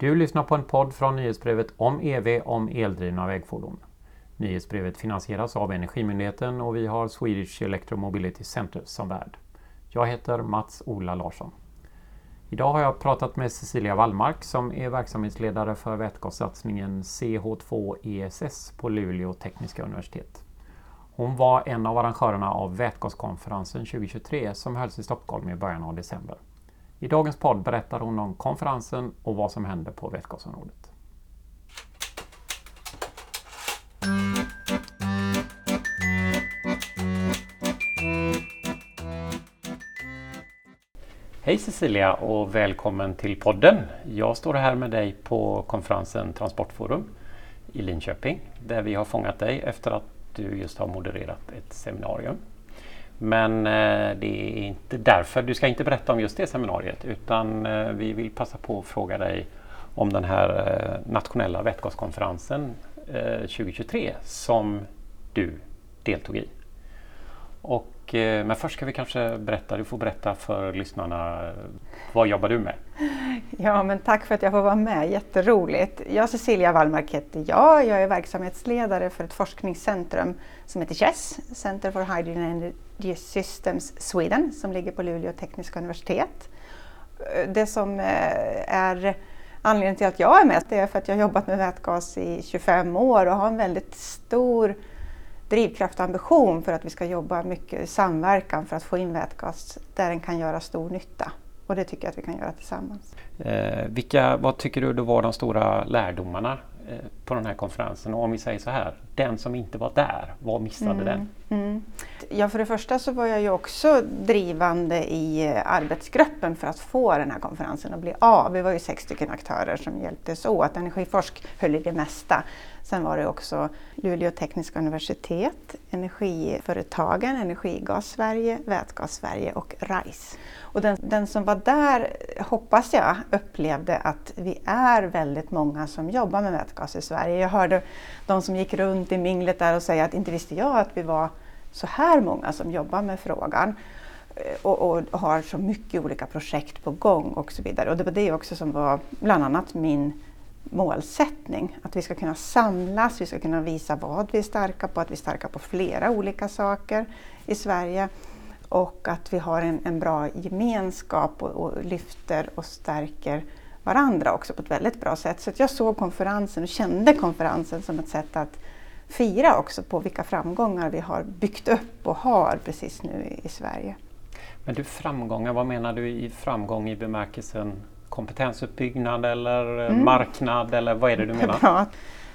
Du lyssnar på en podd från nyhetsbrevet om EV om eldrivna vägfordon. Nyhetsbrevet finansieras av Energimyndigheten och vi har Swedish Electromobility Center som värd. Jag heter Mats-Ola Larsson. Idag har jag pratat med Cecilia Wallmark som är verksamhetsledare för vätgassatsningen CH2 ESS på Luleå tekniska universitet. Hon var en av arrangörerna av vätgaskonferensen 2023 som hölls i Stockholm i början av december. I dagens podd berättar hon om konferensen och vad som händer på vätgasområdet. Hej Cecilia och välkommen till podden. Jag står här med dig på konferensen Transportforum i Linköping där vi har fångat dig efter att du just har modererat ett seminarium. Men eh, det är inte därför, du ska inte berätta om just det seminariet utan eh, vi vill passa på att fråga dig om den här eh, nationella vätgaskonferensen 2023 som du deltog i. Och, Eh, men först ska vi kanske berätta, du får berätta för lyssnarna, eh, vad jobbar du med? Ja, men tack för att jag får vara med, jätteroligt. Jag Cecilia Wallmark heter jag, jag är verksamhetsledare för ett forskningscentrum som heter CHESS, Center for Hydrogen Energy Systems Sweden, som ligger på Luleå tekniska universitet. Eh, det som är anledningen till att jag är med, det är för att jag har jobbat med vätgas i 25 år och har en väldigt stor drivkraft och ambition för att vi ska jobba mycket i samverkan för att få in vätgas där den kan göra stor nytta. Och det tycker jag att vi kan göra tillsammans. Eh, vilka, vad tycker du då var de stora lärdomarna eh, på den här konferensen? Och om vi säger så här, den som inte var där, vad missade mm, den? Mm. Ja, för det första så var jag ju också drivande i eh, arbetsgruppen för att få den här konferensen att bli av. Vi var ju sex stycken aktörer som hjälptes åt. Energiforsk höll i det mesta. Sen var det också Luleå tekniska universitet, Energiföretagen, Energigas Sverige, Vätgas Sverige och RISE. Och den, den, som var där, hoppas jag, upplevde att vi är väldigt många som jobbar med vätgas i Sverige. Jag hörde de som gick runt i minglet där och säga att inte visste jag att vi var så här många som jobbar med frågan. Eh, och, och, har så mycket olika projekt på gång och så vidare. Och det var det också som var bland annat min målsättning. Att vi ska kunna samlas, vi ska kunna visa vad vi är starka på, att vi är starka på flera olika saker i Sverige och att vi har en, en bra gemenskap och, och, lyfter och stärker varandra också på ett väldigt bra sätt. Så jag såg konferensen och kände konferensen som ett sätt att fira också på vilka framgångar vi har byggt upp och har precis nu i, Sverige. Men du framgångar, vad menar du i framgång i bemärkelsen kompetensuppbyggnad eller mm. marknad eller vad är det du menar? Bra.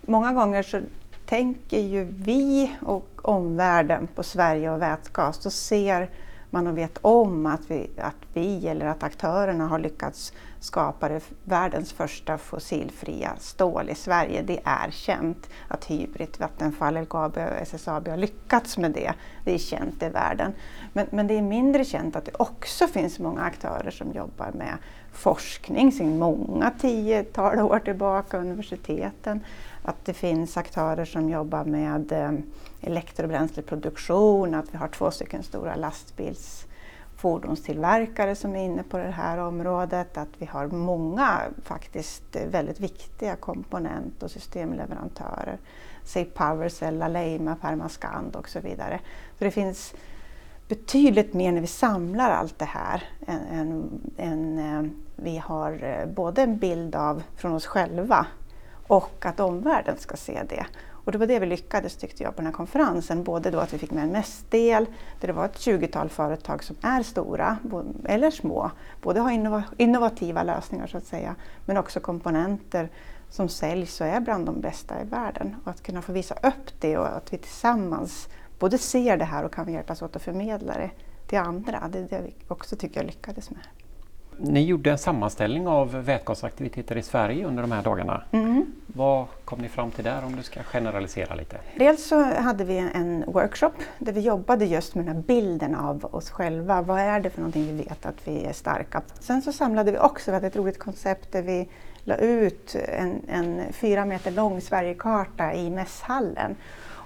Många gånger så tänker ju vi och omvärlden på Sverige och vätgas, då ser man vet om att vi, att vi eller att aktörerna har lyckats skapa det, världens första fossilfria stål i Sverige. Det är känt att Hybrid, Vattenfall, LKAB och SSAB har lyckats med det. Det är känt i världen. Men, men det är mindre känt att det också finns många aktörer som jobbar med forskning sedan många tiotal år tillbaka, universiteten. Att det finns aktörer som jobbar med eh, elektrobränsleproduktion, att vi har två stycken stora lastbilsfordonstillverkare som är inne på det här området, att vi har många faktiskt väldigt viktiga komponent och systemleverantörer. Säg Powercell, Aleima, Permascand och så vidare. Så det finns betydligt mer när vi samlar allt det här än, än, än eh, vi har eh, både en bild av från oss själva och att omvärlden ska se det. Och det var det vi lyckades tyckte jag på den här konferensen. Både då att vi fick med en mässdel där det var ett 20-tal företag som är stora eller små. Både har innovativa lösningar så att säga men också komponenter som säljs och är bland de bästa i världen. Och att kunna få visa upp det och att vi tillsammans både ser det här och kan hjälpas åt att förmedla det till andra. Det är det vi också tycker jag lyckades med. Ni gjorde en sammanställning av vätgasaktiviteter i Sverige under de här dagarna. Mm. Vad kom ni fram till där om du ska generalisera lite? Dels så hade vi en workshop där vi jobbade just med den här bilden av oss själva. Vad är det för någonting vi vet att vi är starka? Sen så samlade vi också, vi hade ett roligt koncept där vi la ut en, en fyra meter lång Sverigekarta i mässhallen.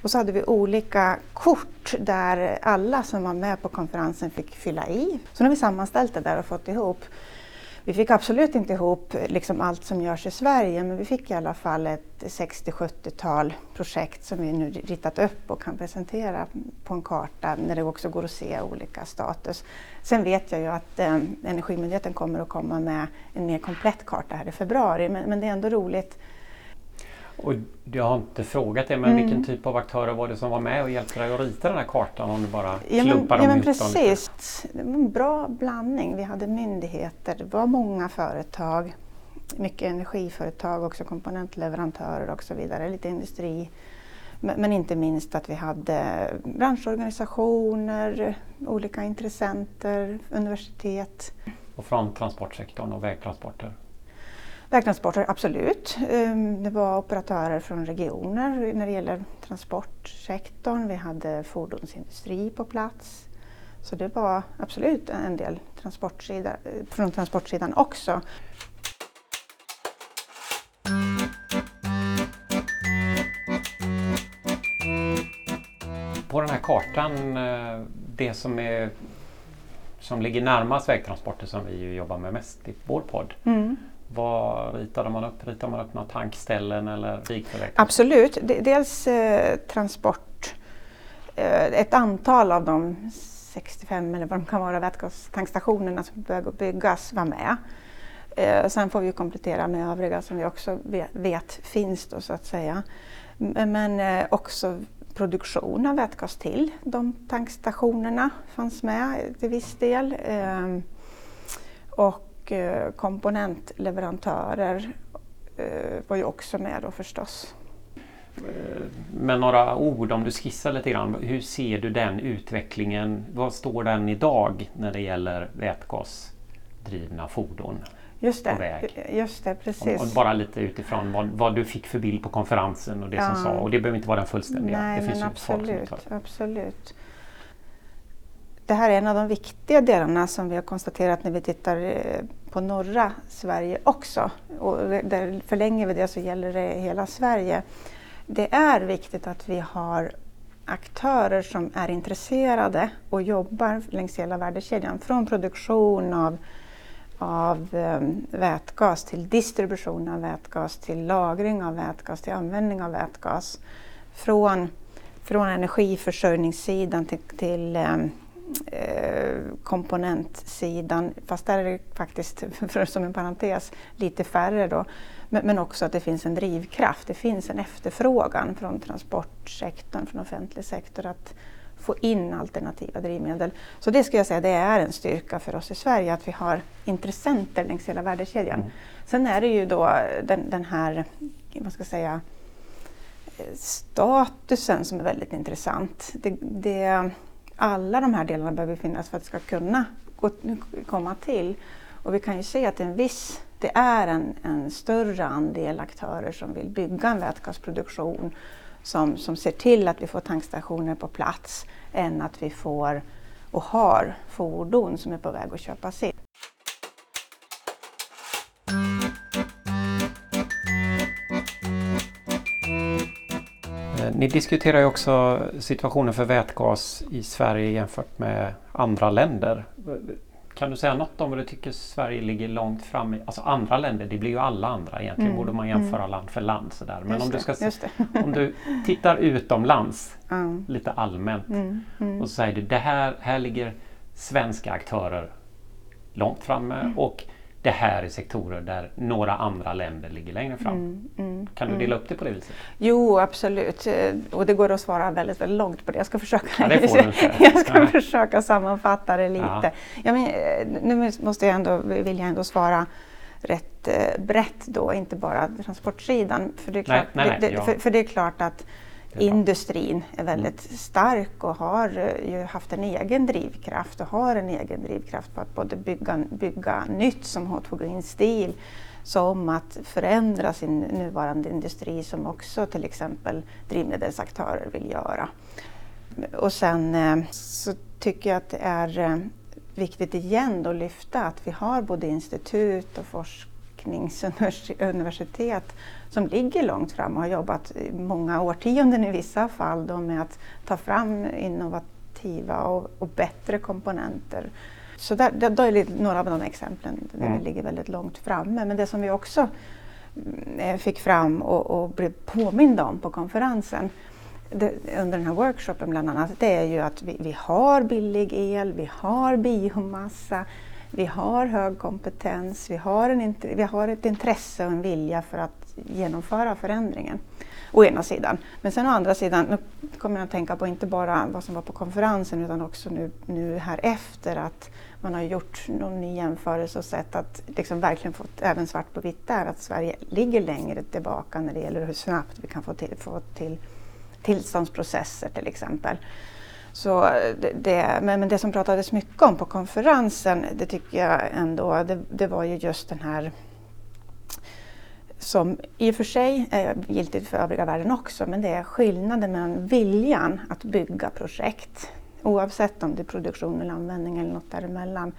Och så hade vi olika kort där alla som var med på konferensen fick fylla i. Så nu har vi sammanställt det där och fått ihop Vi fick absolut inte ihop liksom allt som görs i Sverige men vi fick i alla fall ett 60-70-tal projekt som vi nu ritat upp och kan presentera på en karta när det också går att se olika status. Sen vet jag ju att eh, Energimyndigheten kommer att komma med en mer komplett karta här i februari men, men det är ändå roligt och jag har inte frågat det, men mm. vilken typ av aktörer var det som var med och hjälpte dig att rita den här kartan om du bara ja, men, ja, men precis. Det var en bra blandning. Vi hade myndigheter, det var många företag, mycket energiföretag, också komponentleverantörer och så vidare, lite industri. Men, men inte minst att vi hade branschorganisationer, olika intressenter, universitet. Och från transportsektorn och vägtransporter? Vägtransporter, absolut. Ehm, det var operatörer från regioner när det gäller transportsektorn. Vi hade fordonsindustri på plats. Så det var absolut en del transportsida, från transportsidan också. På den här kartan, eh, det som, är, som ligger närmast vägtransporter som vi jobbar med mest i vår podd, mm. Vad ritade man upp? Ritade man upp några tankställen eller vigförläggningar? Absolut, dels eh, transport. Eh, ett antal av de 65 eller vad de kan vara vätgastankstationerna som behöver byggas var med. Eh, sen får vi komplettera med övriga som vi också vet, vet finns då så att säga. Men eh, också produktion av vätgas till de tankstationerna fanns med till viss del. Eh, och och eh, komponentleverantörer eh, var ju också med då förstås. Eh, med några ord, om du skissar lite grann, hur ser du den utvecklingen? Var står den idag när det gäller vätgasdrivna fordon? Just det, just det precis. Om, bara lite utifrån vad, vad, du fick för bild på konferensen och det ja. som sa. Och det behöver inte vara den fullständiga. Nej, det finns men absolut, absolut det här är en av de viktiga delarna som vi har konstaterat när vi tittar eh, på norra Sverige också. Och där förlänger vi det så gäller det hela Sverige. Det är viktigt att vi har aktörer som är intresserade och jobbar längs hela värdekedjan. Från produktion av, av ehm, vätgas till distribution av vätgas, till lagring av vätgas, till användning av vätgas. Från, från energiförsörjningssidan till, till ehm, komponentsidan, fast där är det faktiskt, för, som en parentes, lite färre då. Men, men, också att det finns en drivkraft, det finns en efterfrågan från transportsektorn, från offentlig sektor att få in alternativa drivmedel. Så det skulle jag säga, det är en styrka för oss i Sverige att vi har intressenter längs hela värdekedjan. Mm. Sen är det ju då den, den här, vad ska jag säga, statusen som är väldigt intressant. Det, det alla de här delarna behöver finnas för att det ska kunna gå, komma till. Och vi kan ju se att en viss, det är en, en större andel aktörer som vill bygga en vätgasproduktion som, som ser till att vi får tankstationer på plats än att vi får och har fordon som är på väg att köpas in. Ni diskuterar ju också situationen för vätgas i Sverige jämfört med andra länder. Kan du säga något om vad du tycker Sverige ligger långt fram i? Alltså andra länder, det blir ju alla andra egentligen, mm. borde man jämföra mm. land för land. Sådär. Men om du, ska, om du tittar utomlands mm. lite allmänt mm, mm. och så säger du det här, här ligger svenska aktörer långt framme mm. och det här är sektorer där några andra länder ligger längre fram. Mm, mm, kan du dela upp det på det viset? Jo, absolut. Eh, och det går att svara väldigt, väldigt långt på det. Jag ska försöka, ja, jag ska försöka sammanfatta det lite. Ja. Ja, men, eh, nu måste jag ändå, vill jag ändå svara rätt eh, brett då, inte bara transportsidan. För det är klart, nej, nej, nej, det, för, för, det är klart att Industrin är väldigt mm. stark och har eh, ju haft en egen drivkraft och har en egen drivkraft på att både bygga, bygga nytt som H2 Green Steel som att förändra sin nuvarande industri som också till exempel drivmedelsaktörer vill göra. Och sen eh, så tycker jag att det är eh, viktigt igen att lyfta att vi har både institut och forskningsuniversitet som ligger långt fram och har jobbat många årtionden i vissa fall då med att ta fram innovativa och, och bättre komponenter Så där, där, då är det några av de exemplen där Mm. vi ligger väldigt långt framme. Men det som vi också mm, fick fram och, och blev påminda om på konferensen det, under den här workshopen bland annat, det är ju att vi, vi har billig el, vi har biomassa, vi har hög kompetens, vi har, en, vi har ett intresse och en vilja för att genomföra förändringen. Å ena sidan. Men sen å andra sidan, nu kommer jag att tänka på inte bara vad som var på konferensen utan också nu, nu här efter att man har gjort någon ny jämförelse och sett att liksom verkligen fått även svart på vitt där att Sverige ligger längre tillbaka när det gäller hur snabbt vi kan få till, få till tillståndsprocesser till exempel. Så eh, det, det, men, men det som pratades mycket om på konferensen, det tycker jag ändå, det, det var ju just den här som i och för sig är giltigt för övriga världen också, men det är skillnaden mellan viljan att bygga projekt, oavsett om det är produktion eller användning eller något däremellan,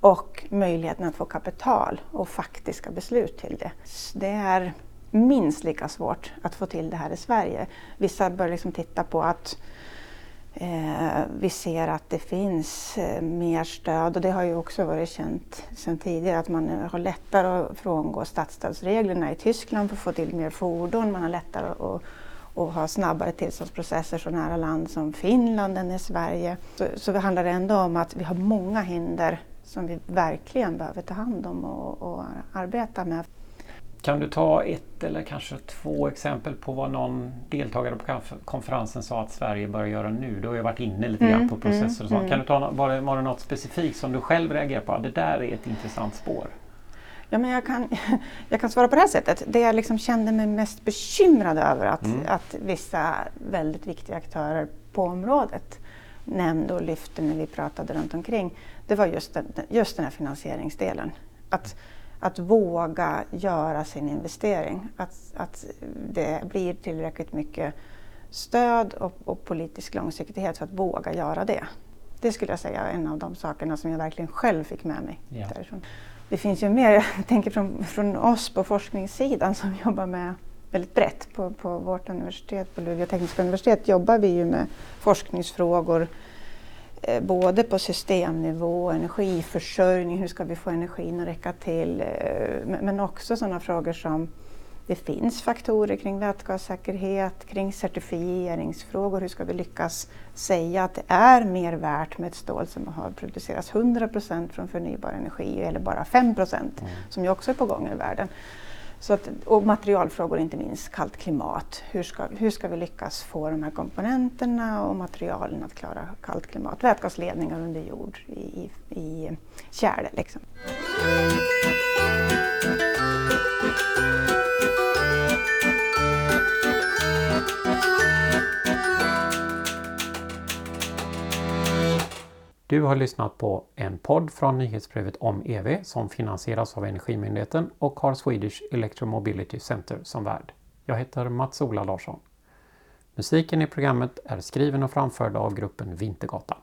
och möjligheten att få kapital och faktiska beslut till det. Det är minst lika svårt att få till det här i Sverige. Vissa bör liksom titta på att eh, vi ser att det finns eh, mer stöd och det har ju också varit känt sedan tidigare att man har lättare att frångå statsstödsreglerna i Tyskland för att få till mer fordon. Man har lättare att och ha snabbare tillståndsprocesser så nära land som Finland än i Sverige. Så, så det handlar ändå om att vi har många hinder som vi verkligen behöver ta hand om och, och arbeta med. Kan du ta ett eller kanske två exempel på vad någon deltagare på konf- konferensen sa att Sverige bör göra nu? Du har ju varit inne lite Mm, grann på processer och sånt. mm, Kan du ta, var, det, var det något specifikt som du själv reagerar på? Det där är ett intressant spår. Ja, men jag, kan, jag kan svara på det här sättet. Det jag liksom kände mig mest bekymrad över att, Mm. att vissa väldigt viktiga aktörer på området nämnde och lyfte när vi pratade runt omkring, det var just den, just den här finansieringsdelen. Att, att våga göra sin investering. Att, att det blir tillräckligt mycket stöd och, och politisk långsiktighet för att våga göra det. Det skulle jag säga är en av de sakerna som jag verkligen själv fick med mig Ja. därifrån. Det finns ju mer, jag tänker från, från oss på forskningssidan som jobbar med väldigt brett. På, på vårt universitet, på Luleå tekniska universitet, jobbar vi ju med forskningsfrågor både på systemnivå, energiförsörjning, hur ska vi få energin att räcka till, eh, men, också sådana frågor som det finns faktorer kring vätgassäkerhet, kring certifieringsfrågor. Hur ska vi lyckas säga att det är mer värt med ett stål som har producerats 100% från förnybar energi eller bara 5% som ju också är på gång i världen. Så att, och materialfrågor inte minst, kallt klimat. Hur ska, hur ska vi lyckas få de här komponenterna och materialen att klara kallt klimat? Vätgasledningar under jord i, i, i kärl. Liksom. Du har lyssnat på en podd från nyhetsbrevet om EV som finansieras av Energimyndigheten och har Swedish Electromobility Center som värd. Jag heter Mats-Ola Larsson. Musiken i programmet är skriven och framförd av gruppen Vintergatan.